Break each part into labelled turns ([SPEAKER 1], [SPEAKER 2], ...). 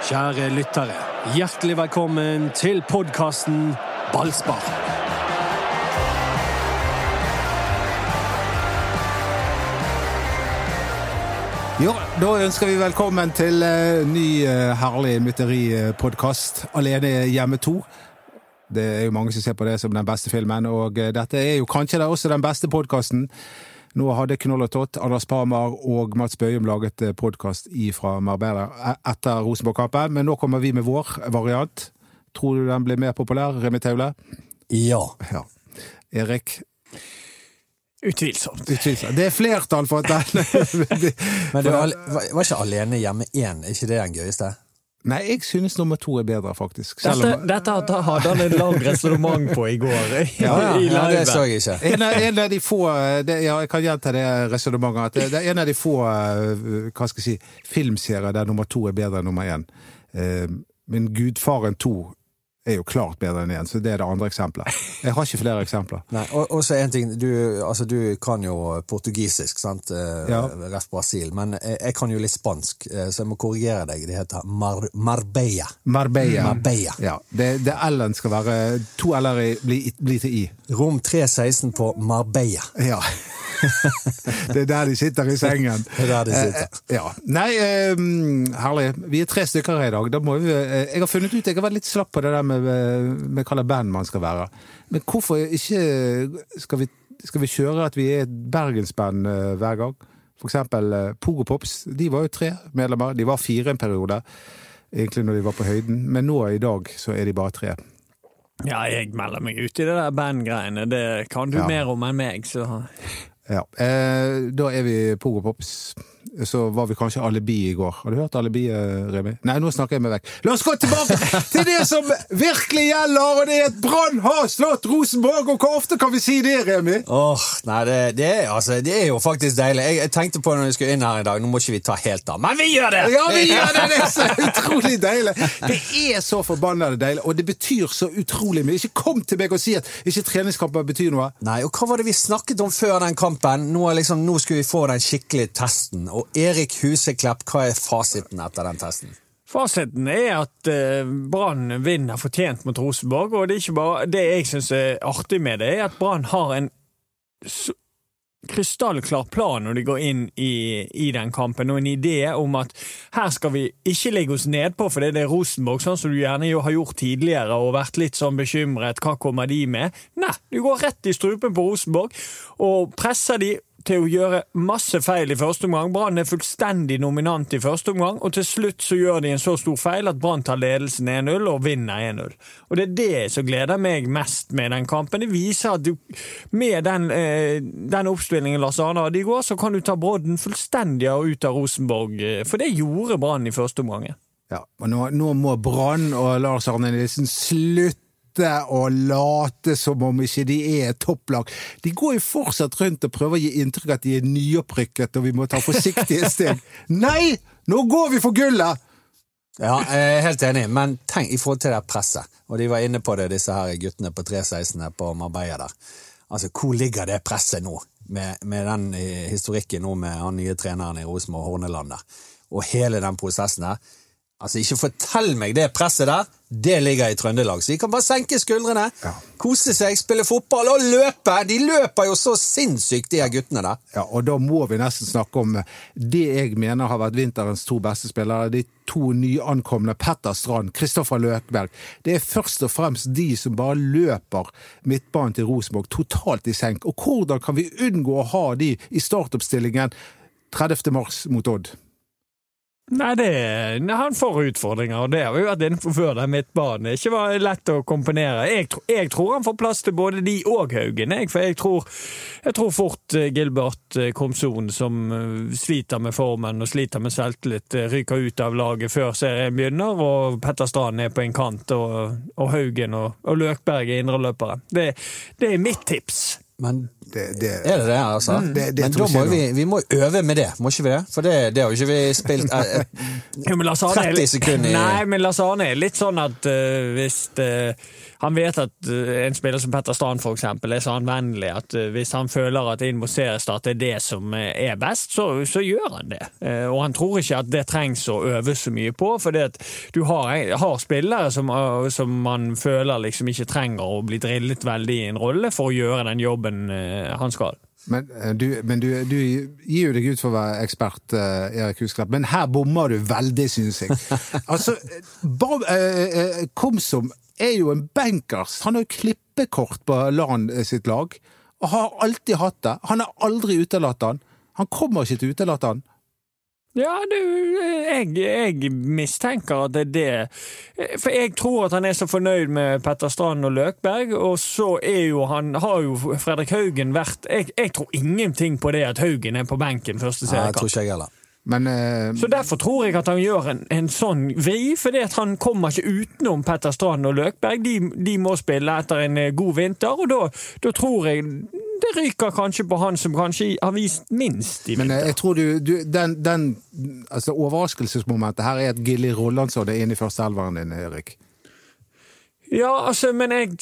[SPEAKER 1] Kjære lyttere, hjertelig velkommen til podkasten Ballspar.
[SPEAKER 2] Ja, Da ønsker vi velkommen til uh, ny uh, herlig mytteripodkast Alene hjemme 2. Det er jo mange som ser på det som den beste filmen, og uh, dette er jo kanskje også den beste podkasten. Nå hadde Knoll og Tott, Anders Parmar og Mats Bøyum laget podkast fra Marbella etter Rosenborg-kampen, men nå kommer vi med vår variant. Tror du den blir mer populær, Remi Taule?
[SPEAKER 3] Ja.
[SPEAKER 2] ja. Erik?
[SPEAKER 1] Utvilsomt.
[SPEAKER 2] Utvilsomt. Det er flertall for at den
[SPEAKER 3] Men du var, var ikke Alene hjemme én, er ikke det den gøyeste?
[SPEAKER 2] Nei, jeg synes nummer to er bedre, faktisk.
[SPEAKER 1] Dette, om... dette hadde han en lang resonnement på i går. I,
[SPEAKER 3] ja, ja, ja, det så jeg ikke.
[SPEAKER 2] En av, en av de få det, Ja, jeg kan gjenta det resonnementet. Det er en av de få hva skal jeg si, filmserier der nummer to er bedre enn nummer én. Men Gudfaren 2 er jo klart bedre enn én, så det er det andre eksempelet. Jeg har ikke flere eksempler.
[SPEAKER 3] Nei, og så en ting, du, altså, du kan jo portugisisk, sant? Ja. Ref Brasil, men jeg kan jo litt spansk, så jeg må korrigere deg. Det heter Mar Marbella.
[SPEAKER 2] Marbella.
[SPEAKER 3] Marbella.
[SPEAKER 2] Ja, det, det L-en skal være To L-er blir bli til I.
[SPEAKER 3] Rom 316 på Marbella.
[SPEAKER 2] Ja. Det er der de sitter i sengen.
[SPEAKER 3] Det er der de sitter.
[SPEAKER 2] Eh, ja. Nei, eh, herlig. Vi er tre stykker her i dag. Da må vi, eh, jeg har funnet ut, jeg har vært litt slapp på det der med, med hva slags band man skal være. Men hvorfor ikke skal vi, skal vi kjøre at vi er et bergensband eh, hver gang? For eksempel eh, Pogo Pops. De var jo tre medlemmer. De var fire en periode, egentlig når de var på høyden. Men nå i dag så er de bare tre.
[SPEAKER 1] Ja, jeg melder meg ut i det der bandgreiene. Det kan du
[SPEAKER 2] Ja.
[SPEAKER 1] mer om enn meg, så
[SPEAKER 2] Ja. Eh, da er vi Pogo Pops. Så var vi kanskje Alibi i går. Har du hørt Alibi, eh, Remi? Nei, nå snakker jeg meg vekk. La oss gå tilbake til det som virkelig gjelder, og det er at Brann har slått Rosenborg! Og hvor ofte kan vi si det, Remi?
[SPEAKER 3] Åh, nei, det, det, er, altså, det er jo faktisk deilig. Jeg, jeg tenkte på det når vi skulle inn her i dag, nå må ikke vi ta helt av, men vi gjør det!
[SPEAKER 2] Ja, vi gjør det! Det er så utrolig deilig! Det er så forbanna deilig, og det betyr så utrolig mye. Ikke kom til meg og si at ikke treningskamper betyr noe.
[SPEAKER 3] Nei, og hva var det vi snakket om før den kampen? Nå, er liksom, nå skulle vi få den skikkelige testen. Og Erik Huseklepp, hva er fasiten etter den testen?
[SPEAKER 1] Fasiten er at eh, Brann vinner fortjent mot Rosenborg, og det er ikke bare det jeg syns er artig med det, er at Brann har en krystallklar plan når de går inn i, i den kampen, og en idé om at her skal vi ikke legge oss nedpå for det er Rosenborg, sånn som du gjerne har gjort tidligere og vært litt sånn bekymret. Hva kommer de med? Nei, du går rett i strupen på Rosenborg og presser de til å gjøre masse feil i første omgang. Brann er fullstendig nominant i første omgang, og til slutt så gjør de en så stor feil at Brann tar ledelsen 1-0 og vinner 1-0. Og det er det som gleder meg mest med den kampen. Det viser at du, med den, eh, den oppspillingen Lars Arne hadde i går, så kan du ta brodden fullstendig ut av Rosenborg, eh, for det gjorde Brann i første omgang.
[SPEAKER 2] Ja, og nå, nå må Brann og Lars Arne Nilsen slutte å late som om ikke de er et topplag. De går jo fortsatt rundt og prøver å gi inntrykk at de er nyopprykket og vi må ta forsiktige steg. Nei! Nå går vi for gullet!
[SPEAKER 3] Ja, jeg er helt enig, men tenk i forhold til det presset. Og de var inne på det, disse her guttene på 316 på Marbella der. Altså, hvor ligger det presset nå? Med, med den eh, historikken nå med han nye treneren i Rosenborg, Horneland der. Og hele den prosessen der. Altså, ikke fortell meg det presset der! Det ligger i Trøndelag, så de kan bare senke skuldrene,
[SPEAKER 2] Ja.
[SPEAKER 3] kose seg, spille fotball og løpe! De løper jo så sinnssykt, de her guttene der.
[SPEAKER 2] Ja, og da må vi nesten snakke om det jeg mener har vært vinterens to beste spillere. De to nyankomne Petter Strand, Kristoffer Løkberg. Det er først og fremst de som bare løper midtbanen til Rosenborg totalt i senk. Og hvordan kan vi unngå å ha de i startoppstillingen 30. mars mot Odd?
[SPEAKER 1] Nei, det, han får utfordringer, og det har vi vært inne på før. Den midtbanen Det ikke var lett å komponere. Jeg, jeg tror han får plass til både de og Haugen, jeg, for jeg tror, jeg tror fort eh, Gilbert eh, Komson, som eh, sliter med formen og sliter med selvtillit, ryker ut av laget før serien begynner, og Petter Strand er på en kant, og, og Haugen og, og Løkberg er indreløpere. Det, det er mitt tips.
[SPEAKER 3] Men
[SPEAKER 2] Det, det,
[SPEAKER 3] er det det, altså?
[SPEAKER 2] det- det
[SPEAKER 3] Men da må vi, vi må øve med det, må ikke vi det? For det, det har jo ikke vi spilt eh, eh,
[SPEAKER 1] Jo, men Lars Arne er
[SPEAKER 3] 30 sekunder i-
[SPEAKER 1] Nei, men Lars Arne er litt sånn at uh, hvis eh, han vet at eh, en spiller som Petter Strand for eksempel, er så anvendelig at eh, hvis han føler at inn mot seriestart er det som eh, er best, så, så gjør han det. Og han tror ikke at det trengs å øve så mye på, for du har, har spillere som, som, man føler liksom ikke trenger å bli drillet veldig i en rolle for å gjøre den jobben han skal.
[SPEAKER 2] Men, du, men du, du, gir jo deg ut for å være ekspert, Erik Husklepp, men her bommer du veldig, synes jeg. Altså, Komsom er jo en bankers. Han har jo klippekort på LAN sitt lag, og har alltid hatt det. Han har aldri utelatt han. Han kommer ikke til å utelate han.
[SPEAKER 1] Ja, du, jeg, jeg, mistenker at det er det. For jeg tror at han er så fornøyd med Petter Strand og Løkberg, og så er jo han Har jo Fredrik Haugen vært Jeg, jeg tror ingenting på det at Haugen er på benken første seriekamp.
[SPEAKER 3] Ja, jeg tror ikke jeg heller.
[SPEAKER 2] Men, uh,
[SPEAKER 1] så Derfor tror jeg at han gjør en, en sånn vri, fordi at han kommer ikke utenom Petter Strand og Løkberg. De, de må spille etter en eh, god vinter, og da tror jeg det ryker kanskje på han som kanskje har vist minst i vinter.
[SPEAKER 2] Men eh, jeg tror du, du den, den altså Overraskelsesmomentet her er at Gilly Rollandsson er inne i førsteelveren din, Erik.
[SPEAKER 1] Ja, altså, men jeg,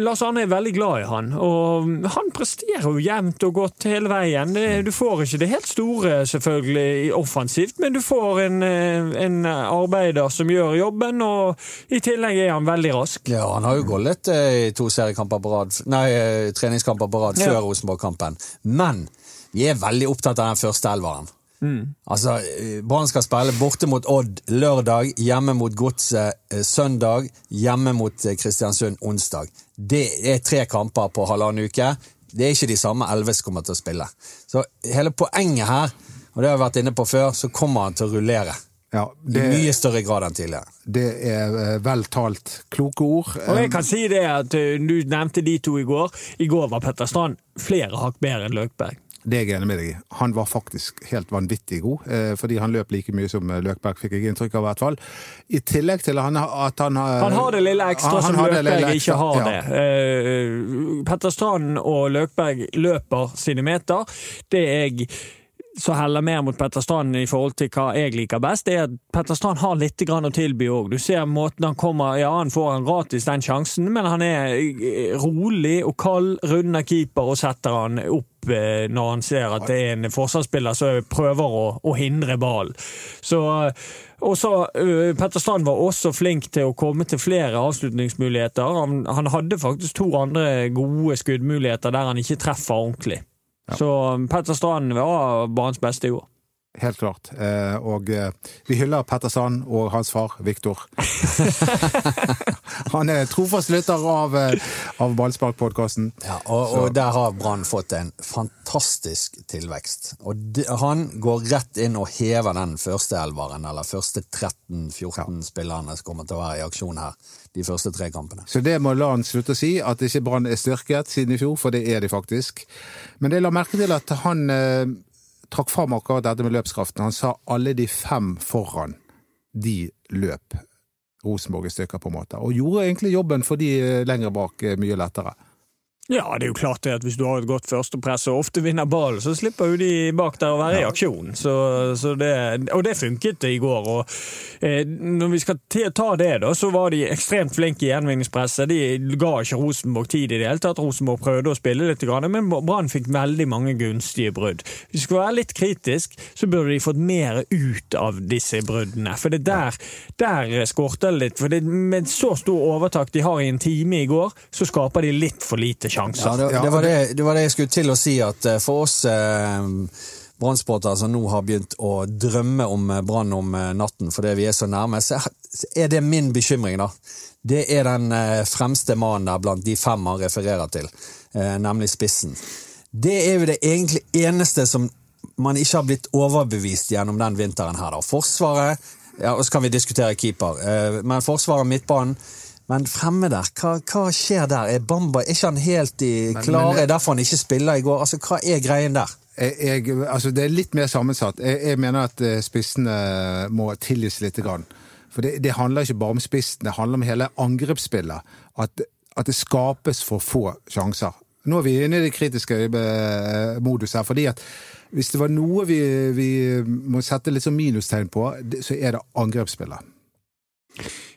[SPEAKER 1] Lars Arne er veldig glad i han, og han presterer jo jevnt og godt hele veien. Du får ikke det helt store, selvfølgelig, offensivt, men du får en, eh, en arbeider som gjør jobben, og i tillegg er han veldig rask.
[SPEAKER 3] Ja, han har jo gollet eh, i to seriekamper på rad, nei, eh, treningskamper på rad før ja. Rosenborg-kampen. Men vi er veldig opptatt av den første elveren. Mm. Altså, Brann skal spille borte mot Odd lørdag, hjemme mot Godset eh, søndag, hjemme mot eh, Kristiansund onsdag. Det er tre kamper på halvannen uke. Det er ikke de samme elleve som kommer til å spille. Så hele poenget her, og det har jeg vært inne på før, så kommer han til å rullere. Ja, det, I mye større grad enn tidligere.
[SPEAKER 2] Det er eh, vel talt. Kloke ord.
[SPEAKER 1] Og jeg kan si det at Du nevnte de to i går. I går var Petter Strand flere hakk bedre enn Løkberg.
[SPEAKER 2] Det er jeg enig med deg i. Han var faktisk helt vanvittig god, eh, fordi han løp like mye som Løkberg, fikk jeg inntrykk av i hvert fall. I tillegg til han, at han har
[SPEAKER 1] Han har det lille ekstra han, som Løkberg ikke har ja. det. Uh, Petter Strand og Løkberg løper sine meter. Det jeg så heller mer mot Petter Strand i forhold til hva jeg liker best, det er at Petter Strand har litt å tilby òg. Du ser måten han kommer Ja, han får han gratis den sjansen, men han er eh, rolig og kald, runder keeper og setter han opp eh, når han ser at det er en forsvarsspiller som prøver å, å hindre ballen. Så uh, Petter Strand var også flink til å komme til flere avslutningsmuligheter. Han, han hadde faktisk to andre gode skuddmuligheter der han ikke treffer ordentlig. Ja. Så Petter Strand var banens beste i år.
[SPEAKER 2] Helt klart. Eh, og eh, vi hyller Petter Sand og hans far Viktor. Han er trofast lytter av, eh, av Ballspark-podkasten.
[SPEAKER 3] Ja, og, og, der har Brann fått en fantastisk tilvekst. Og de, han går rett inn og hever den første elveren, eller første 13-14 ja. spillerne som kommer til å være i aksjon her de første tre kampene.
[SPEAKER 2] Så det må han slutte å si, at ikke Brann er styrket siden i fjor, for det er de faktisk. Men jeg la merke til at han trakk fram akkurat dette med løpskraften. Han sa alle de fem foran, de løp Rosenborg i stykker, på en måte. Og gjorde egentlig jobben for de lengre lenger bak eh, mye lettere.
[SPEAKER 1] Ja, det er jo klart det at hvis du har et godt førstepress og ofte vinner ballen, så slipper jo de bak der å være i aksjon. Så, så det, og det funket i går. og eh, Når vi skal ta det, da, så var de ekstremt flinke i gjenvinningspresset. De ga ikke Rosenborg tid i det hele tatt. Rosenborg prøvde å spille litt, men Brann fikk veldig mange gunstige brudd. Hvis vi skal være litt kritisk, så burde de fått mer ut av disse bruddene. For det der, der skorter det litt. For det, med så stor overtak de har i en time i går, så skaper de litt for lite sjanser.
[SPEAKER 3] Ja, det, det, var det, det, var det, jeg skulle til å si, at eh, for oss eh, brannsportere som nå har begynt å drømme om eh, brann om eh, natten fordi vi er så nærme, så er det min bekymring, da. Det er den fremste mannen der blant de fem han refererer til, nemlig spissen. Det er jo det egentlig eneste som man ikke har blitt overbevist gjennom den vinteren her, da. Forsvaret ja, og så kan vi diskutere keeper, men Forsvaret og midtbanen men fremme der, hva, hva, skjer der? Er Bamba ikke han helt i klare? Men, derfor han ikke spiller i går? Altså, Hva er greien der?
[SPEAKER 2] Jeg, jeg, altså, det er litt mer sammensatt. Jeg, jeg mener at eh, spissene må tilgis litt. Grann. For det, det, handler ikke bare om spissen, det handler om hele angrepsspillet. At, at, det skapes for få sjanser. Nå er vi inne i det kritiske eh, modus her. fordi at hvis det var noe vi, vi må sette litt sånn minustegn på, så er det angrepsspillet.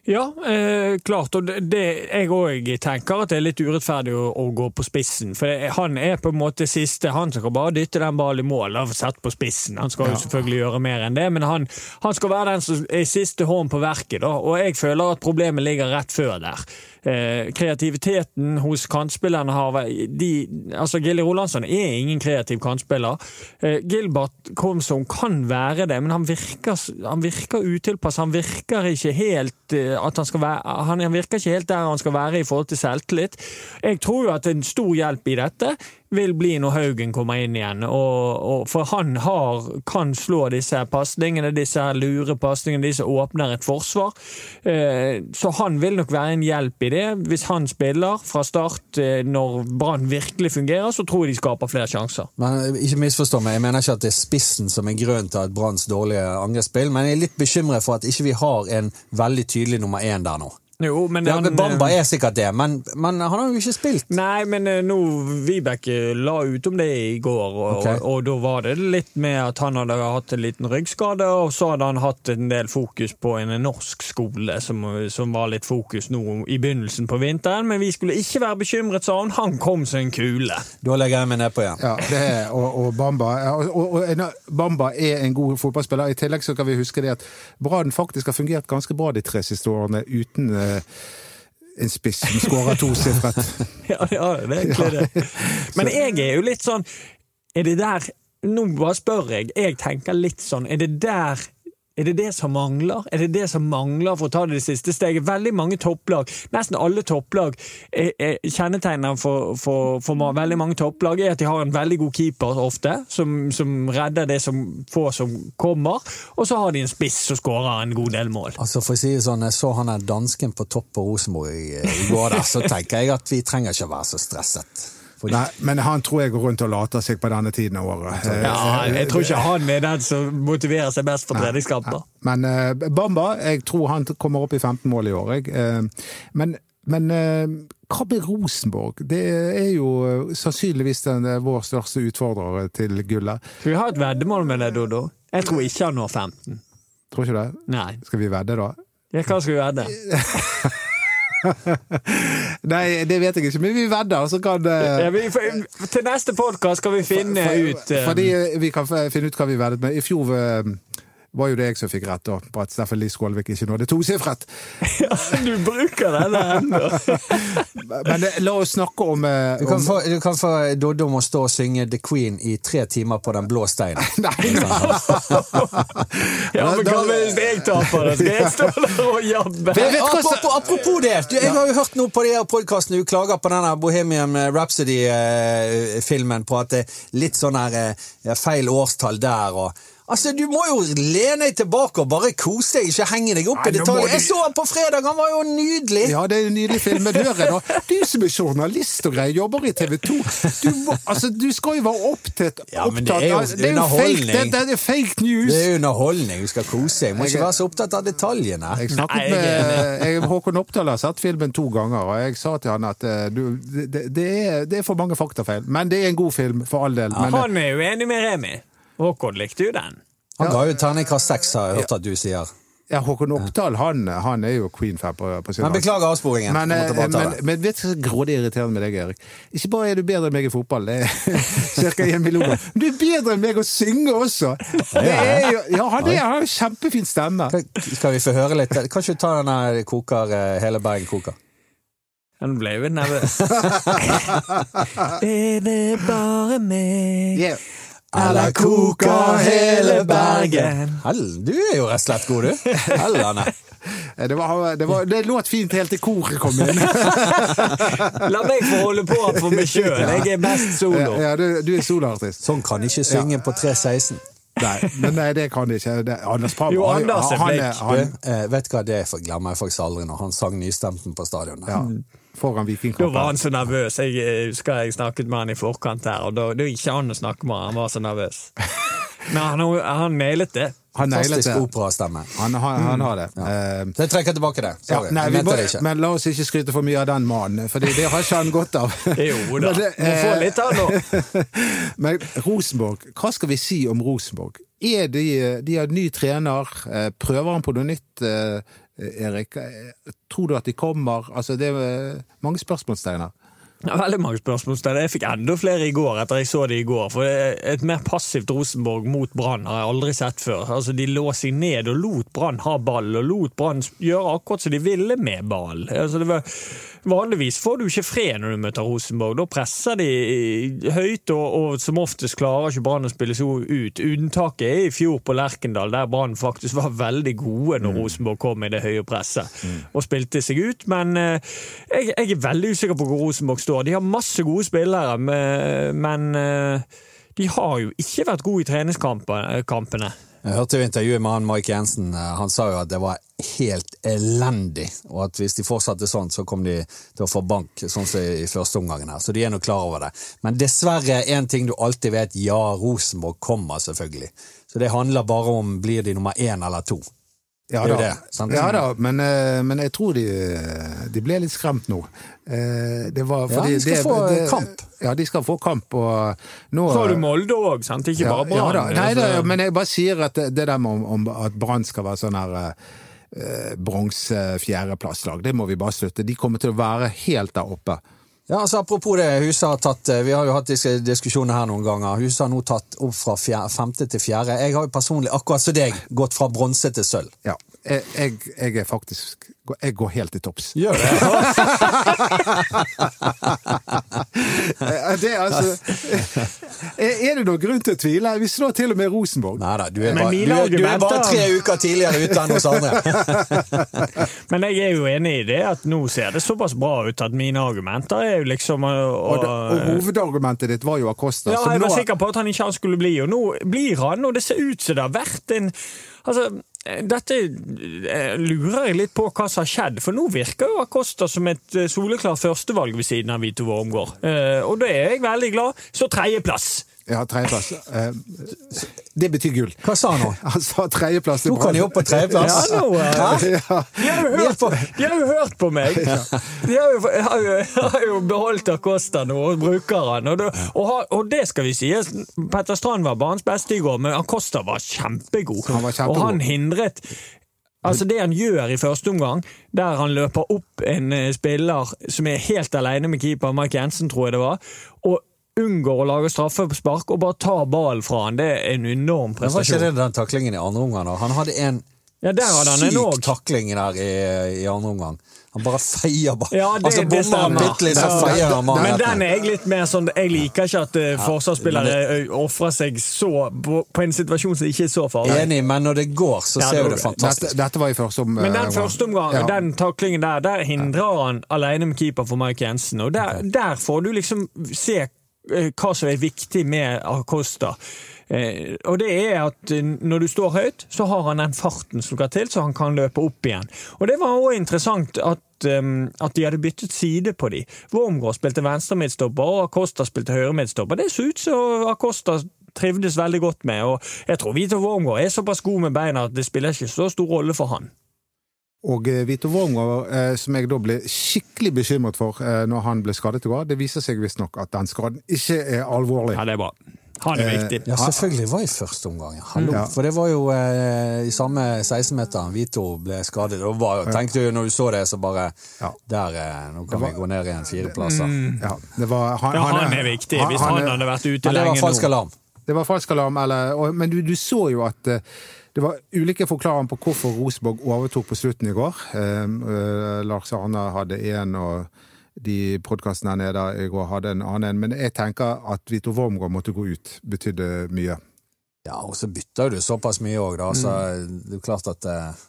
[SPEAKER 1] Ja, eh, klart. Og det, jeg òg tenker at det er litt urettferdig å, å gå på spissen. For det, han er på en måte siste. Han skal bare dytte den ballen i mål. Sett på spissen. Han skal jo selvfølgelig gjøre mer enn det, men han, han skal være den som er siste hånd på verket. Da. Og jeg føler at problemet ligger rett før der. Eh, kreativiteten hos kantspillerne har de, altså Gilly Rolandsson er ingen kreativ kantspiller. Eh, Gilbert Komsom kan være det, men han virker, han virker utilpass. Han virker ikke helt eh, at han skal være Han virker ikke helt der han skal være i forhold til selvtillit. Jeg tror jo at en stor hjelp i dette vil bli når Haugen kommer inn igjen. Og, og, for han har, kan slå disse pasningene, disse lure pasningene, de som åpner et forsvar. Eh, så han vil nok være en hjelp i det. Hvis han spiller fra start eh, når Brann virkelig fungerer, så tror jeg de skaper flere sjanser.
[SPEAKER 3] Men Ikke misforstå meg, jeg mener ikke at det er spissen som er grønn til at Branns dårlige angrepsspill, men jeg er litt bekymret for at ikke vi har en veldig tydelig nummer én der nå.
[SPEAKER 1] Jo, men
[SPEAKER 3] Ja,
[SPEAKER 1] han,
[SPEAKER 3] Bamba er sikkert det, men, men han har jo ikke spilt.
[SPEAKER 1] Nei, men eh, nå Vibeke la ut om det i går, og,
[SPEAKER 3] okay.
[SPEAKER 1] og, og da var det litt med at han hadde hatt en liten ryggskade, og så hadde han hatt en del fokus på en norsk skole, som, som var litt fokus nå i begynnelsen på vinteren. Men vi skulle ikke være bekymret, sa han. Han kom som en kule.
[SPEAKER 3] Da legger jeg meg nedpå igjen.
[SPEAKER 2] Ja, det er, og, og, Bamba, og, og, og Bamba er en god fotballspiller. I tillegg så kan vi huske det at Brann faktisk har fungert ganske bra de tre siste årene uten eh, en spiss som skårer tosifret.
[SPEAKER 1] Ja, ja, det er egentlig det. Men jeg er jo litt sånn Er det der Nå bare spør jeg. Jeg tenker litt sånn Er det der er det det som mangler? Er det det som mangler for å ta det siste steget? Veldig mange topplag, nesten alle topplag, er for, for, for veldig mange topplag er at de har en veldig god keeper ofte, som, som redder det som få som kommer, og så har de en spiss som skårer en god del mål.
[SPEAKER 3] Altså for å si det sånn, Jeg så han er dansken på topp på Rosenborg i, i går, der, så tenker jeg at vi trenger ikke å være så stresset.
[SPEAKER 2] Nei, men han tror jeg går rundt og later seg på denne tiden av året. Eh,
[SPEAKER 1] Ja, jeg tror ikke han er den som motiverer seg best for treningskamper.
[SPEAKER 2] Men uh, Bamba, jeg tror han kommer opp i 15 mål i år. Jeg. Uh, men men eh, hva med Rosenborg? Det er jo eh, sannsynligvis den, eh, vår største utfordrer til gullet.
[SPEAKER 1] Skal vi ha et veddemål med det, Dodo? Jeg tror ikke han når 15.
[SPEAKER 2] Tror ikke det?
[SPEAKER 1] Nei.
[SPEAKER 2] Skal vi vedde, da?
[SPEAKER 1] Ja, hva skal vi vedde?
[SPEAKER 2] Nei, det vet jeg ikke, men vi vedder, så kan eh,
[SPEAKER 1] Ja, vi, for, til neste podkast skal vi finne
[SPEAKER 2] for-
[SPEAKER 1] ut eh,
[SPEAKER 2] Fordi vi kan finne ut hva vi veddet med. I fjor eh, var jo det jeg som fikk rett, da, på at Steffen Lie Skålvik ikke nådde tosifret.
[SPEAKER 1] ja, Du bruker denne ennå!
[SPEAKER 2] Men eh, la oss snakke om, om...
[SPEAKER 3] du kan få, du kan få Doddo må stå og synge The Queen i tre timer på Den blå steinen.
[SPEAKER 2] Nei,
[SPEAKER 1] Ja, men hva hvis jeg taper det? Skal jeg stå der og jabbe?
[SPEAKER 2] Vet- vet
[SPEAKER 3] apropos, apropos det, du, jeg har jo hørt noe på de her podkastene du klager på denne Bohemian Rhapsody-filmen, på at det er litt sånn her eh, feil årstall der og Altså, Du må jo lene deg tilbake og bare kose deg, ikke henge deg opp
[SPEAKER 2] Nei,
[SPEAKER 3] i detaljer.
[SPEAKER 2] du-
[SPEAKER 3] Jeg så han på fredag, han var jo nydelig!
[SPEAKER 2] Ja, det er en nydelig film, men hør her nå. Du som er journalist og greier, jobber i TV 2. Du, altså, du skal jo være opptatt,
[SPEAKER 3] Ja, men det er jo
[SPEAKER 2] underholdning det er jo fake, det, det er fake news.
[SPEAKER 3] Det er underholdning, du skal kose deg. Må ikke være så opptatt av detaljene.
[SPEAKER 2] Jeg snakket med jeg, Håkon Oppdal har sett filmen to ganger, og jeg sa til han at eh, du, det, det, er, det er for mange faktafeil. Men det er en god film, for all del. Men,
[SPEAKER 1] Han er jo enig med Remi. Håkon likte jo den.
[SPEAKER 3] Han ga jo terningkast seks, har jeg hørt at du sier.
[SPEAKER 2] ja, Håkon Oppdal han, han er jo Queen-fan på, på sin
[SPEAKER 3] Men
[SPEAKER 2] lag.
[SPEAKER 3] beklager avsporingen.
[SPEAKER 2] Men, eh, men, men vet du hva grådig irriterende med deg, Erik? Ikke bare er du bedre enn meg i fotball, det er ca. en million, men du er bedre enn meg å synge også! Det er jo, ja, han er- han har jo kjempefin stemme.
[SPEAKER 3] Skal- Skal vi få høre litt? Kan ikke du ta denne koker, eh, hele Bergen koker?
[SPEAKER 1] Han ble jo nervøs. er det bare meg?
[SPEAKER 2] Yeah.
[SPEAKER 3] Eller koker hele Bergen? Hell, du er jo rett og slett god, du. Hellene.
[SPEAKER 2] Eh, Det, var, det, var, det låt fint helt til koret kom inn.
[SPEAKER 1] La meg få holde på for meg sjøl. Jeg er best solo.
[SPEAKER 2] Ja, du, du er soloartist.
[SPEAKER 3] Sånn kan ikke synge på 316.
[SPEAKER 2] Nei, men nei, det kan de ikke. Det, Anders Pram
[SPEAKER 1] Jo, Anders er flink.
[SPEAKER 2] Han,
[SPEAKER 3] eh, vet du hva, det glemmer jeg faktisk aldri når han sang nystemten på stadion.
[SPEAKER 2] ja, foran
[SPEAKER 1] Da var han så nervøs. Jeg eh, husker jeg snakket med han i forkant her, og da, det er ikke han å snakke med, han var så nervøs. Men han, han nailet det.
[SPEAKER 2] han
[SPEAKER 3] Fantastisk operastemme.
[SPEAKER 2] Han, har- han har det. Ja.
[SPEAKER 3] Så jeg trekker tilbake det.
[SPEAKER 2] ja, nei, vi må,
[SPEAKER 3] det ikke.
[SPEAKER 2] men la oss ikke skryte for mye av den mannen, for det har ikke han godt av.
[SPEAKER 1] Jo da,
[SPEAKER 2] Men det,
[SPEAKER 1] må få
[SPEAKER 2] eh,
[SPEAKER 1] litt av nå.
[SPEAKER 2] Men Rosenborg, hva skal vi si om Rosenborg? Er de, de har ny trener, eh, prøver han på noe nytt, eh, Erik? Eh, Tror du at de kommer? Altså, det er mange spørsmålstegn her.
[SPEAKER 1] Er veldig mange spørsmål. Jeg fikk enda flere i går etter jeg så det i går. For et mer passivt Rosenborg mot Brann har jeg aldri sett før. Altså, De lå seg ned og lot Brann ha ball, og lot Brann gjøre akkurat som de ville med ball. Altså, det var, vanligvis får du ikke fred når du møter Rosenborg. Da presser de høyt, og, og som oftest klarer ikke Brann å spille så ut. Unntaket er i fjor på Lerkendal, der Brann faktisk var veldig gode når Rosenborg kom i det høye presset og spilte seg ut. Men eh, jeg, jeg er veldig usikker på hvor Rosenborg står. De har masse gode spillere, men, eh, de har jo ikke vært gode i treningskampene.
[SPEAKER 3] Jeg hørte jo intervjuet med han Mike Jensen. eh, Han sa jo at det var helt elendig, og at hvis de fortsatte sånn, så kom de til å få bank, sånn som i første omgangen her. Så de er nå klar over det. Men dessverre, en ting du alltid vet, ja, Rosenborg kommer selvfølgelig. Så det handler bare om blir de nummer én eller to.
[SPEAKER 2] Ja da,
[SPEAKER 3] det, sant?
[SPEAKER 2] ja, da men, eh, men jeg tror de, de ble litt skremt nå. Eh, Det var
[SPEAKER 3] Ja, de skal
[SPEAKER 2] det-
[SPEAKER 3] få
[SPEAKER 2] det-
[SPEAKER 3] kamp.
[SPEAKER 2] Ja, de skal få kamp. Og nå,
[SPEAKER 1] Så har du Molde òg, sant? Ikke bare
[SPEAKER 2] ja,
[SPEAKER 1] Brann.
[SPEAKER 2] da. Nei, det,
[SPEAKER 1] Altså,
[SPEAKER 2] men jeg bare sier at det, det der med om, om at Brann skal være sånn her eh, bronse-fjerdeplasslag, det må vi bare slutte. De kommer til å være helt der oppe.
[SPEAKER 3] Ja, altså Apropos det, Huset har tatt eh, Vi har jo hatt disse diskusjonene her noen ganger. Huset har nå tatt opp fra fjer- femte til fjerde. Jeg har jo personlig, akkurat som deg, gått fra bronse til sølv.
[SPEAKER 2] Ja, jeg, jeg er faktisk Jeg går helt til topps.
[SPEAKER 3] Gjør det?
[SPEAKER 2] Eh, Det er altså Er det noen grunn til å tvile? Vi slår til og med Rosenborg.
[SPEAKER 3] Nei da, du er, bare, du, er, du er bare tre uker tidligere ute enn oss andre.
[SPEAKER 1] Men jeg er jo enig i det at nå ser det såpass bra ut at mine argumenter er jo liksom å,
[SPEAKER 2] Og, det, og hovedargumentet ditt var jo Acosta.
[SPEAKER 1] Ja, jeg var
[SPEAKER 2] nå-
[SPEAKER 1] sikker på at han ikke han skulle bli, og nå blir han, og det ser ut som det har vært en Altså, dette eh, lurer jeg litt på hva som har skjedd, for nå virker jo Acosta som et eh, soleklart førstevalg ved siden av Vito Wormgård. Eh, og da er jeg veldig glad. Så tredjeplass!
[SPEAKER 2] Ja, tredjeplass. Eh, Det betyr gull.
[SPEAKER 3] Hva sa han nå?
[SPEAKER 2] Han sa tredjeplass
[SPEAKER 3] kan jo opp på tredjeplass.
[SPEAKER 1] Ja, nå, eh,
[SPEAKER 2] Ja.
[SPEAKER 1] De har, jo hørt på, de har jo hørt på meg! De har jo, har jo, har jo beholdt Acosta nå og bruker han. Og det, og, og det skal vi si. Petter Strand var banens beste i går, men Acosta var kjempegod.
[SPEAKER 2] Han var kjempegod.
[SPEAKER 1] Og han hindret Altså Det han gjør i første omgang, der han løper opp en eh, spiller som er helt alene med keeper, Mike Jensen, tror jeg det var, og unngår å lage straffespark og bare tar ballen fra han, det er en enorm prestasjon.
[SPEAKER 3] Men var ikke det den taklingen i andre omgang? Han hadde en
[SPEAKER 1] Ja, der hadde han en
[SPEAKER 3] syk
[SPEAKER 1] òg.
[SPEAKER 3] takling der i, i andre omgang. Han bare feier bare.
[SPEAKER 1] Ja, det,
[SPEAKER 3] altså, bommer han bitte litt, så feier han mannen.
[SPEAKER 1] Men den er jeg litt mer sånn Jeg liker ikke at uh, forsvarsspillere uh, ofrer seg så på, på en situasjon som ikke er så farlig.
[SPEAKER 3] Enig, men når det går, så
[SPEAKER 1] Ja,
[SPEAKER 3] ser
[SPEAKER 1] vi
[SPEAKER 3] det
[SPEAKER 1] det.
[SPEAKER 3] fantastisk
[SPEAKER 2] Dette, dette var i første omgang.
[SPEAKER 1] Men den
[SPEAKER 2] eh,
[SPEAKER 1] første omgang,
[SPEAKER 2] ja.
[SPEAKER 1] den taklingen der, der hindrer han alene med keeper for Mike Jensen. Og der, der får du liksom se eh, hva som er viktig med Acosta. Eh, og det er at eh, når du står høyt, så har han den farten som skal til, så han kan løpe opp igjen. Og det var òg interessant at, eh, at de hadde byttet side på de. Wormgård spilte venstre midtstopper, og Acosta spilte høyre midtstopper. Det så ut som Acosta trivdes veldig godt med, og jeg tror Vito Wormgård er såpass god med beina at det spiller ikke så stor rolle for han.
[SPEAKER 2] Og eh, Vito Wormgård, eh, som jeg da ble skikkelig bekymret for eh, når han ble skadet i går, det viser seg visstnok at den skaden ikke er alvorlig.
[SPEAKER 1] Ja, det er bra. Han er viktig.
[SPEAKER 3] Ja, selvfølgelig var i første omgang. Hallo.
[SPEAKER 2] Ja.
[SPEAKER 3] For det var jo eh, i samme 16-meter Vito ble skadet. Og var, tenkte jo når du så det, så bare
[SPEAKER 2] Ja.
[SPEAKER 3] Der, eh, nå kan vi gå ned igjen fire plasser.
[SPEAKER 2] Ja, det var, han,
[SPEAKER 1] Ja, han er viktig. Hvis han
[SPEAKER 2] han
[SPEAKER 1] hadde vært ute lenge
[SPEAKER 3] Men det var falsk alarm.
[SPEAKER 2] Det var falsk alarm, eller, og, men du, du så jo at eh, det var ulike forklaringer på hvorfor Rosenborg overtok på slutten i går. Eh, eh, Lars Arne hadde én, og de podkastene her nede i går hadde en annen en. Men jeg tenker at Vito Wormgård måtte gå ut, betydde mye.
[SPEAKER 3] Ja, og så bytter du såpass mye òg, da. Så det er klart at eh,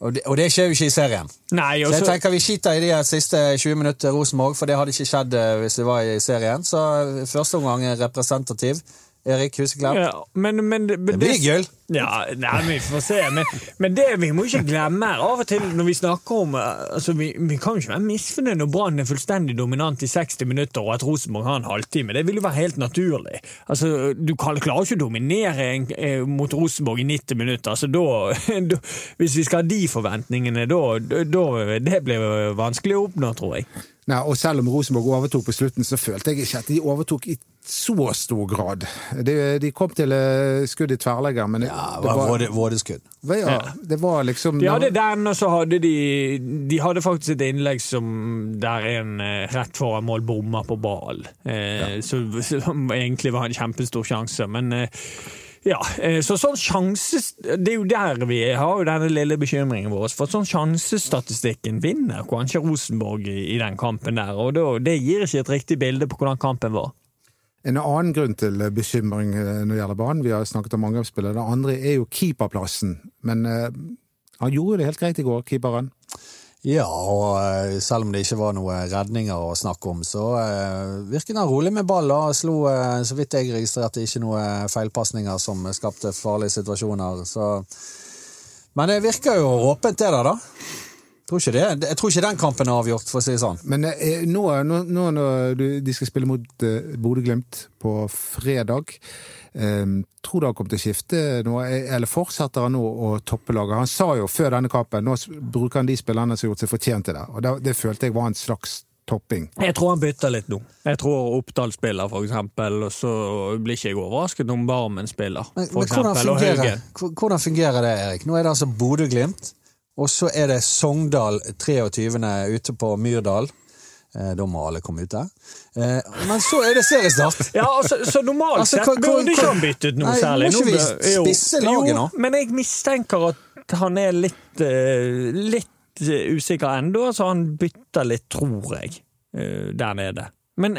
[SPEAKER 3] og, det, og det skjer jo ikke i serien.
[SPEAKER 1] Nei,
[SPEAKER 3] Så jeg tenker vi skiter i de siste 20 minutter Rosenborg, for det hadde ikke skjedd eh, hvis det var i serien. Så første omgang er representativ. Erik Huseklepp.
[SPEAKER 1] ja, men, men, men
[SPEAKER 3] Det blir gull.
[SPEAKER 1] Ja, nei, vi får se. Men, men det vi må ikke glemme her, av og til når vi snakker om altså, vi, vi kan jo ikke være misfornøyd når Brann er fullstendig dominant i 60 minutter og at Rosenborg har en halvtime. Det vil jo være helt naturlig. Altså, Du klarer ikke å dominere en, eh, mot Rosenborg i 90 minutter. Altså, da, da, hvis vi skal ha de forventningene, da, da det blir vanskelig å oppnå, tror jeg.
[SPEAKER 2] Nei, og selv om Rosenborg overtok på slutten, så følte jeg ikke at de overtok i så stor grad. De, de kom til eh, skudd i tverrlegger, men
[SPEAKER 3] ja, det var vådeskudd.
[SPEAKER 2] Ja, det var liksom
[SPEAKER 1] De hadde den, og så hadde de De hadde faktisk et innlegg som der en eh, rett foran mål bomma på ball. Eh, ja. Som egentlig var en kjempestor sjanse, men eh, ja, eh, så sånn sjanse Det er jo der vi har jo denne lille bekymringen vår. For sånn sjansestatistikken vinner kanskje Rosenborg i, den kampen der. Og det gir ikke et riktig bilde på hvordan kampen var.
[SPEAKER 2] En annen grunn til bekymring eh, når det gjelder banen, vi har snakket om angrepsspillet, det andre er jo keeperplassen. Men uh, han gjorde det helt greit i går, keeperen.
[SPEAKER 3] Ja, og eh, selv om det ikke var noen redninger å snakke om, så virket han rolig med ball. og Slo, så vidt jeg registrerte, ikke noen feilpasninger som skapte farlige situasjoner. Så. Men det virker jo åpent, det der, da. Tror ikke det. Jeg tror ikke den kampen er avgjort, for å si det sånn.
[SPEAKER 2] Men eh, nå, nå, nå når de skal spille mot eh, Bodø-Glimt på fredag eh, tror du han kommer til å skifte nå? eller fortsetter han nå å toppe laget? Han sa jo før denne kampen nå bruker han de spillerne som har gjort seg fortjent til det. og Det, det følte jeg var en slags topping.
[SPEAKER 1] Jeg tror han bytter litt nå. Jeg tror Oppdal spiller, for eksempel, og så blir ikke jeg overrasket om Barmen spiller.
[SPEAKER 3] Men, men hvordan, fungerer, hvordan, fungerer, det, Erik? Nå er det altså Bodø-Glimt, og så er det Sogndal 23. ute på Myrdal. Eh, da må alle komme ut der. Eh, men så er det seriestart!
[SPEAKER 1] ja, altså, Så normalt altså, sett burde ikke han byttet noe
[SPEAKER 3] nei,
[SPEAKER 1] særlig.
[SPEAKER 3] Må ikke vi spisse laget nå?
[SPEAKER 1] Men jeg mistenker at han er litt, uh, litt usikker ennå, så han bytter litt, tror jeg, uh, der nede. Men,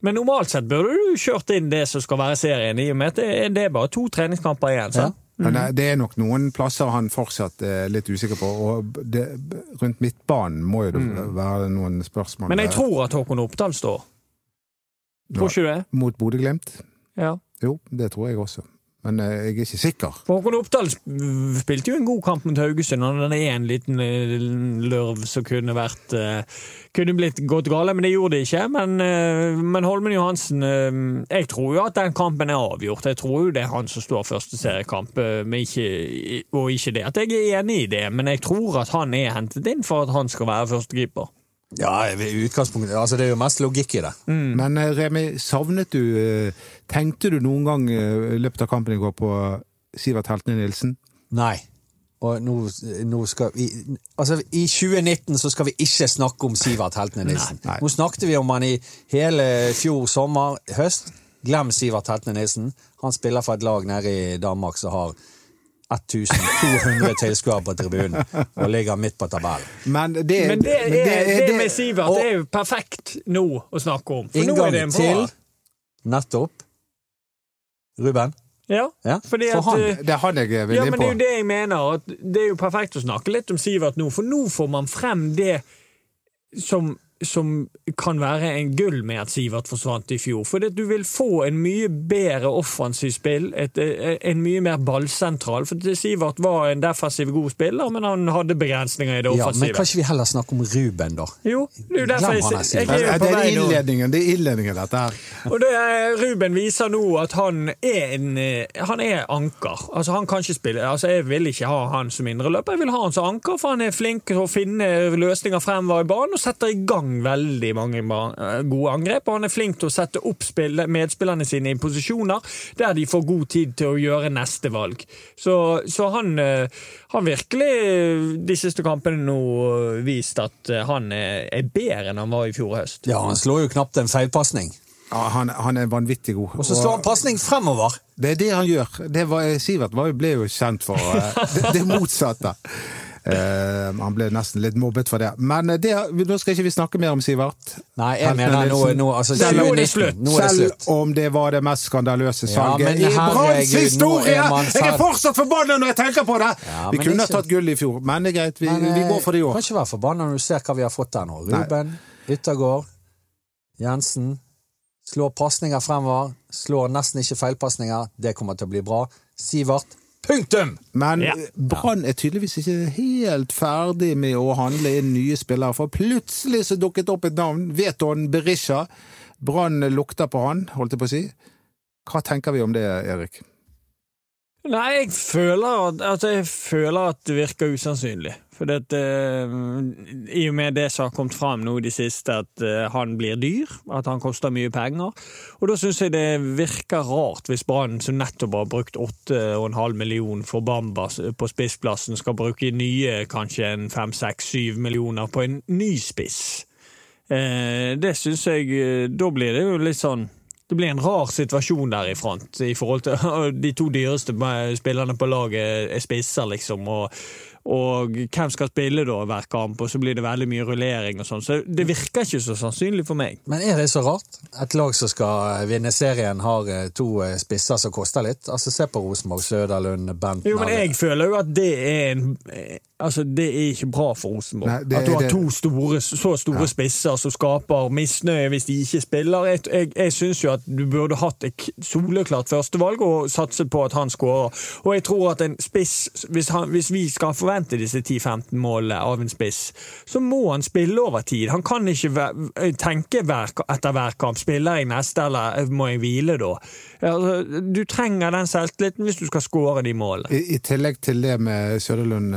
[SPEAKER 1] men, normalt sett burde du kjørt inn det som skal være serien, i og med at det, er bare to treningskamper igjen. Ja.
[SPEAKER 2] Men mhm. det er nok noen plasser han fortsatt er litt usikker på. Og det, rundt midtbanen må jo det mm. være noen spørsmål.
[SPEAKER 1] Men jeg tror at Håkon Oppdal står. Tror ikke du det?
[SPEAKER 2] Mot Bodø-Glimt?
[SPEAKER 1] Ja.
[SPEAKER 2] Jo, det tror jeg også men eh, jeg er ikke sikker.
[SPEAKER 1] Håkon Oppdal spilte jo en god kamp mot Haugesund, Han er en liten eh, lørv som kunne vært eh, Kunne blitt gått gale, men det gjorde det ikke. Men, men Holmen Johansen Jeg tror jo at den kampen er avgjort. Jeg tror jo det er han som står første seriekamp, ikke, og ikke det at jeg er enig i det, men jeg tror at han er hentet inn for at han skal være førstekeeper.
[SPEAKER 3] Ja, i utgangspunktet. Altså, det er jo mest logikk i det.
[SPEAKER 2] Mm. Men eh, Remi, savnet du eh, Tenkte du noen gang eh, i løpet av kampen i går på Sivert Heltene Nilsen?
[SPEAKER 3] Nei. Og nå, nå, skal vi Altså, i 2019 så skal vi ikke snakke om Sivert Heltene Nilsen. Nei, nei. Nå snakket vi om han i hele fjor sommer, høst. Glem Sivert Heltene Nilsen. Han spiller for et lag nede i Danmark som har 1200 tilskuere på tribunen og ligger midt på tabellen.
[SPEAKER 1] Men det, men det, er, det, det med Sivert og, er jo perfekt nå å snakke om.
[SPEAKER 3] For nå er det en til nettopp Ruben.
[SPEAKER 1] Ja,
[SPEAKER 3] ja,
[SPEAKER 1] fordi
[SPEAKER 2] for han,
[SPEAKER 1] at,
[SPEAKER 2] det er han jeg vil
[SPEAKER 1] ja,
[SPEAKER 2] inn
[SPEAKER 1] på. Det er jo det jeg mener. At det er jo perfekt å snakke litt om Sivert nå, for nå får man frem det som som kan være en gull med at Sivert forsvant i fjor. For du vil få en mye bedre offensiv spill, et, eh, en mye mer ballsentral. For Sivert var en defensiv god spiller, men han hadde begrensninger i det offensive.
[SPEAKER 3] Ja, men kan ikke vi heller snakke om Ruben, da?
[SPEAKER 1] Jo, det er derfor jeg, jeg, jeg,
[SPEAKER 2] er på vei nå. Innledningen, det er innledningen, dette her.
[SPEAKER 1] Og det er, Ruben viser nå at han er en eh, Han er anker. Altså, han kan ikke spille Altså, Jeg vil ikke ha han som indreløper, jeg vil ha han som anker, for han er flink til å finne løsninger fremover i banen og setter i gang gang veldig mange eh, gode angrep, og han er flink til å sette opp medspillerne sine i posisjoner der de får god tid til å gjøre neste valg. Så, så han har eh, virkelig de siste kampene nå vist at eh, han er bedre enn han var i fjor høst.
[SPEAKER 3] Ja, han slår jo knapt en feilpasning.
[SPEAKER 2] Ja, han, han, er vanvittig god.
[SPEAKER 3] Og så slår han pasning fremover!
[SPEAKER 2] Det er det han gjør. Det var, Sivert ble jo kjent for det, det motsatte. Uh, han ble nesten litt mobbet for det. Men eh, det, nå skal ikke vi snakke mer om Sivert.
[SPEAKER 3] Nei, jeg mener nå, nå, altså,
[SPEAKER 1] selv, nå, er det slutt.
[SPEAKER 2] Nå er det slutt. Selv om det var det mest skandaløse salget ja, i Branns historie! Jeg er fortsatt forbanna når jeg tenker på det! Ja, vi kunne ha tatt gull i fjor, men det er greit. Vi, men, vi går for det i år.
[SPEAKER 3] Kan ikke være forbanna når du ser hva vi har fått der nå. Ruben, Yttergård, Jensen. Slår pasninger fremover. Slår nesten ikke feilpasninger. Det kommer til å bli bra. Sivert Punktum!
[SPEAKER 2] Men
[SPEAKER 1] Ja.
[SPEAKER 2] Brann er tydeligvis ikke helt ferdig med å handle inn nye spillere, for plutselig så dukket opp et navn. Veton Berisha. Brann lukter på han, holdt jeg på å si. Hva tenker vi om det, Erik?
[SPEAKER 1] Nei, jeg føler at, altså jeg føler at det virker usannsynlig. For det, eh, I og med det som har kommet fram nå i det siste, at eh, han blir dyr, at han koster mye penger. Og da syns jeg det virker rart hvis Brann, som nettopp har brukt 8,5 millioner for Bamba på spissplassen, skal bruke nye kanskje en 5-6-7 millioner på en ny spiss. Eh, det syns jeg Da blir det jo litt sånn det blir en rar situasjon der i front, i forhold til de to dyreste spillerne på laget er spisser, liksom. Og, og hvem skal spille da hver kamp, og så blir det veldig mye rullering og sånn. Så det virker ikke så sannsynlig for meg.
[SPEAKER 3] Men er det så rart? Et lag som skal vinne serien, har eh, to eh, spisser som koster litt. Altså, Se på Rosenborg, Søderlund, Bentner
[SPEAKER 1] Jo, men jeg føler jo at det er en Altså, det er ikke bra for Rosenborg.
[SPEAKER 2] Nei, det-
[SPEAKER 1] at du har to store, så store spisser som skaper misnøye hvis de ikke spiller. Jeg, jeg, jeg syns jo at du burde hatt et soleklart førstevalg og satset på at han skårer. Og jeg tror at en spiss Hvis, han, hvis vi skal forvente disse 10-15 målene av en spiss, så må han spille over tid. Han kan ikke væ- tenke hver, etter hver kamp. Spiller jeg neste, eller må jeg hvile da? Altså, du trenger den selvtilliten hvis du skal skåre de målene.
[SPEAKER 2] I, I tillegg til det med Søderlund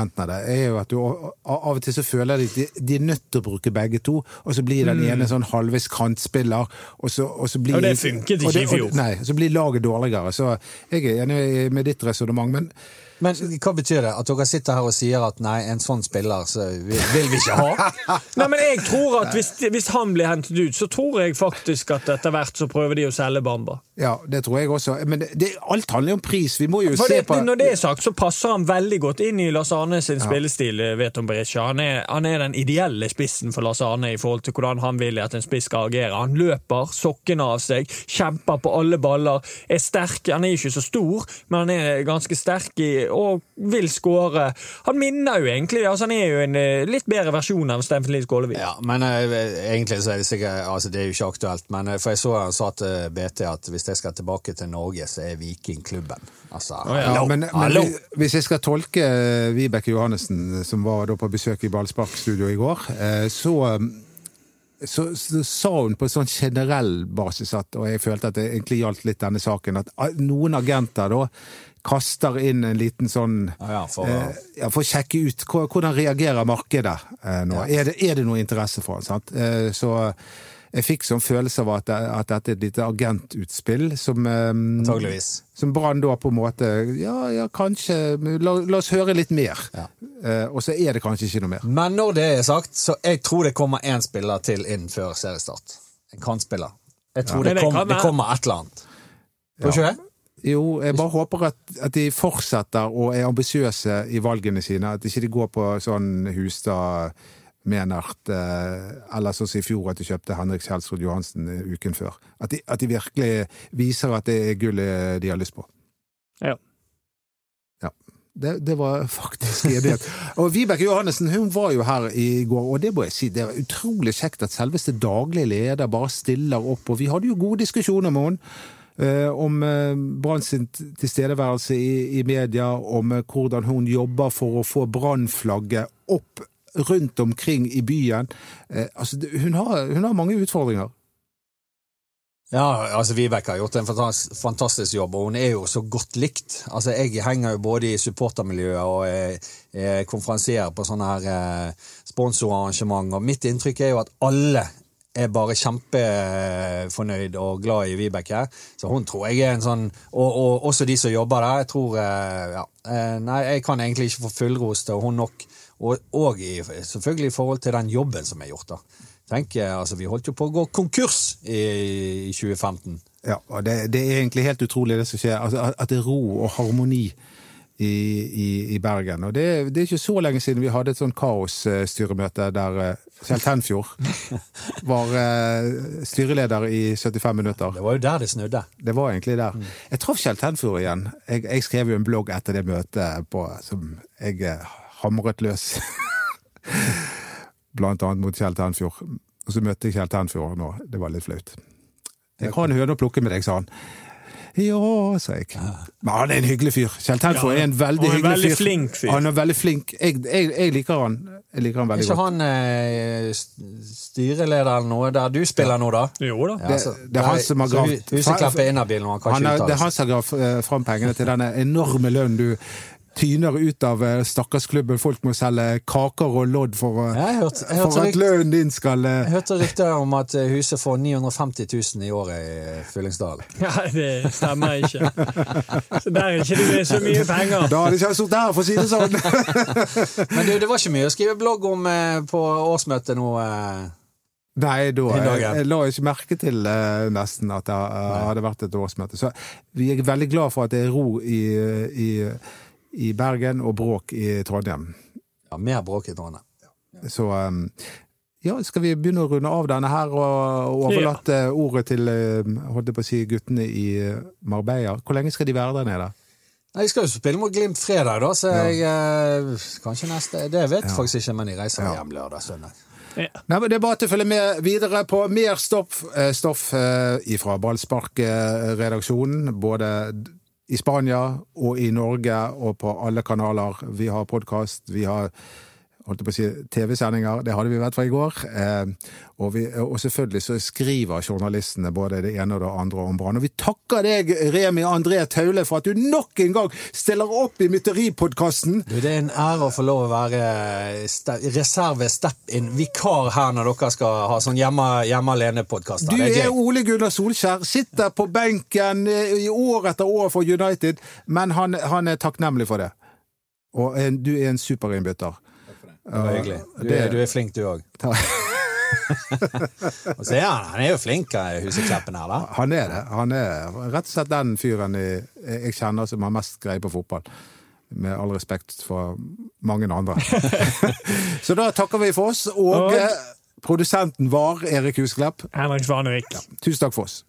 [SPEAKER 2] eh, av det er jo at du av og til så føler de at de, de er nødt til å bruke begge to, og så blir den ene sånn halvveis kantspiller, og så, og så blir
[SPEAKER 1] Og det funket ikke i fjor.
[SPEAKER 2] Nei, så blir laget dårligere. Så jeg er enig med ditt resonnement, men
[SPEAKER 3] Men hva betyr det? At dere sitter her og sier at nei, en sånn spiller så vil, vil vi ikke ha?
[SPEAKER 1] Nei, men jeg tror at hvis, hvis han blir hentet ut, så tror jeg faktisk at etter hvert så prøver de å selge Bamba.
[SPEAKER 2] Ja, det tror jeg også. Men det, det, alt handler jo om pris. Vi må jo
[SPEAKER 1] For
[SPEAKER 2] se
[SPEAKER 1] det,
[SPEAKER 2] på
[SPEAKER 1] Når det er sagt, så passer han veldig godt inn i Lars Arne sin spillestil. vet om Berisha. Han er, han er den ideelle spissen for Lars Arne i forhold til hvordan han vil at en spiss skal agere. Han løper sokkene av seg, kjemper på alle baller, er sterk. Han er ikke så stor, men han er ganske sterk i, og vil skåre. Han minner jo egentlig altså Han er jo en eh, litt bedre versjon av Steffen Lie Skålevik.
[SPEAKER 3] Ja, men uh, egentlig så er det sikkert altså Det er jo ikke aktuelt, men uh, for jeg så han sa til BT at hvis jeg skal tilbake til Norge, så er Viking klubben. Altså,
[SPEAKER 1] oh,
[SPEAKER 2] Ja,
[SPEAKER 3] hallo!
[SPEAKER 2] men, men
[SPEAKER 3] hallo!
[SPEAKER 2] hvis jeg skal tolke eh, Vibeke Johannessen, som var da på besøk i Ballsparkstudio i går, eh, så, så, så sa hun på en sånn generell basis, at, og jeg følte at det egentlig gjaldt litt denne saken, at ah, noen agenter da kaster inn en liten sånn
[SPEAKER 3] Ja, ja, for
[SPEAKER 2] eh, ja, for å sjekke ut hvordan reagerer markedet eh, nå. Er, det, er det noe interesse for han? Sant? Eh, så jeg fikk sånn følelse av at, at dette er et lite agentutspill som eh,
[SPEAKER 3] Antageligvis.
[SPEAKER 2] som Brann da på en måte Ja, ja, kanskje La, la oss høre litt mer.
[SPEAKER 3] Ja.
[SPEAKER 2] Eh, og så er det kanskje ikke noe mer.
[SPEAKER 3] Men når det er sagt, så jeg tror det kommer én spiller til inn før seriestart. En kantspiller. Jeg tror
[SPEAKER 1] ja,
[SPEAKER 3] det,
[SPEAKER 1] det
[SPEAKER 3] kom, det kommer et eller annet. Tror ikke det?
[SPEAKER 2] Jo, jeg bare håper at, at de fortsetter og er ambisiøse i valgene sine. At ikke de går på sånn Hustad Menert, eh, eller sånn som i fjor at de kjøpte Henrik Kjelsrud Johansen eh, uken før. At de, at de virkelig viser at det er gullet de har lyst på.
[SPEAKER 1] Ja.
[SPEAKER 2] Ja. Det, det var faktisk enighet. Og Vibeke Johannessen hun var jo her i går, og det må jeg si, det er utrolig kjekt at selveste daglig leder bare stiller opp. Og vi hadde jo gode diskusjoner med henne. eh, om eh, Brann sin tilstedeværelse i, i media, om eh, hvordan hun jobber for å få Brann-flagget opp rundt omkring i byen. Eh, altså, hun, har, hun har mange utfordringer.
[SPEAKER 3] Ja, altså Vibeke har gjort en fantastisk jobb, og hun er jo så godt likt. Altså Jeg henger jo både i supportermiljøet og er, er på sånne her eh, sponsorarrangement, og mitt inntrykk er jo at alle er bare kjempefornøyd og glad i Vibeke. Så hun tror jeg er en sånn Og, og også de som jobber der. Jeg tror eh, Ja. eh, Nei, jeg kan egentlig ikke få fullros til hun nok. Og, og i, selvfølgelig i forhold til den jobben som er gjort, da. Tenk, altså Vi holdt jo på å gå konkurs i, i 2015.
[SPEAKER 2] Ja, og det, det er egentlig helt utrolig det som skjer. Altså, at- det er ro og harmoni i, i, i Bergen. Og det, det er ikke så lenge siden vi hadde et sånn kaosstyremøte der eh, Kjell Tenfjord var eh, styreleder i 75 minutter.
[SPEAKER 3] Det var jo der det snudde.
[SPEAKER 2] Det var egentlig der. Jeg traff Kjell Tenfjord igjen. Jeg, jeg skrev jo en blogg etter det møtet på, som jeg eh, hamret løs. Blant annet mot Kjell Tenfjord. Og så møtte jeg Kjell Tenfjord nå. Det var litt flaut. Jeg har en høne å plukke med deg, sa han. Ja, sa jeg. Men han er en hyggelig fyr. Kjell Tenfjord er en veldig
[SPEAKER 1] ja,
[SPEAKER 2] hyggelig
[SPEAKER 1] veldig
[SPEAKER 2] fyr.
[SPEAKER 1] flink fyr.
[SPEAKER 2] Han er veldig flink. Jeg, jeg, jeg liker han. Jeg liker han
[SPEAKER 3] Er
[SPEAKER 2] veldig
[SPEAKER 3] ikke
[SPEAKER 2] godt.
[SPEAKER 3] han eh, st- styreleder eller noe der du spiller nå, da?
[SPEAKER 1] Jo da.
[SPEAKER 3] Ja,
[SPEAKER 2] Det- det er han som har gravd-
[SPEAKER 3] Huset klapper er inhabil nå, han kan
[SPEAKER 2] Han
[SPEAKER 3] ikke
[SPEAKER 2] er, det er han som har gravd fram pengene til denne enorme lønnen du tyner ut av eh, stakkarsklubben. Folk må selge kaker og lodd for,
[SPEAKER 3] jeg hørte-
[SPEAKER 2] for at lønnen din skal eh,
[SPEAKER 3] Jeg hørte rykter om at eh, huset får 950 000 i året i Fyllingsdalen.
[SPEAKER 1] Ja, det stemmer ikke. Så der er ikke det så mye penger.
[SPEAKER 2] Da hadde ikke jeg sittet her, for å si det sånn!
[SPEAKER 3] Men du, det var ikke mye å skrive blogg om eh, på årsmøtet nå. Eh.
[SPEAKER 2] Nei, da, jeg, jeg la ikke merke til uh, nesten at det uh, hadde vært et årsmøte. Så vi er veldig glad for at det er ro i, i, i Bergen og bråk i Trondheim.
[SPEAKER 3] Ja, mer bråk i Trondheim.
[SPEAKER 2] Så um, ja, skal vi begynne å runde av denne her og overlate ordet til eh, holdt jeg på å si, guttene i eh, Marbella? Hvor lenge skal de være der nede?
[SPEAKER 3] Nei, Jeg skal jo spille mot Glimt fredag, da, så jeg eh, Kanskje neste Det vet jeg faktisk ikke, men jeg reiser
[SPEAKER 2] Ja.
[SPEAKER 3] hjem lørdag søndag.
[SPEAKER 1] Ja.
[SPEAKER 2] Nei, men Det er bare til å følge med videre på mer stoff, eh, stoff eh, fra Ballspark-redaksjonen. Både i Spania og i Norge og på alle kanaler. Vi har podkast, vi har holdt på å si, TV-sendinger, det hadde vi i hvert fall i går. Eh, og, vi, og selvfølgelig så skriver journalistene både det ene og det andre om Brann. Og vi takker deg, Remi André Taule, for at du nok en gang stiller opp i Mytteripodkasten.
[SPEAKER 3] Du, Det er en ære å få lov å være reserve step-in-vikar her når dere skal ha sånn hjemme, hjemme alene-podkast.
[SPEAKER 2] Du
[SPEAKER 3] er
[SPEAKER 2] er. Ole Gunnar Solskjær, sitter på benken eh, i år etter år for United, men han, han er takknemlig for det. Og en, du er en superinnbytter.
[SPEAKER 3] Det var hyggelig. Du
[SPEAKER 2] Det-
[SPEAKER 3] du er flink, du òg. Og så er han, han er jo flink, eh, Husekleppen her, da.
[SPEAKER 2] Han er det. Han er rett og slett den fyren jeg, jeg kjenner som har mest greie på fotball. Med all respekt for mange andre. Så da takker vi for oss, og
[SPEAKER 1] Og-
[SPEAKER 2] eh, produsenten var Erik Husklepp.
[SPEAKER 1] Henrik Svanevik.
[SPEAKER 2] Tusen takk for oss.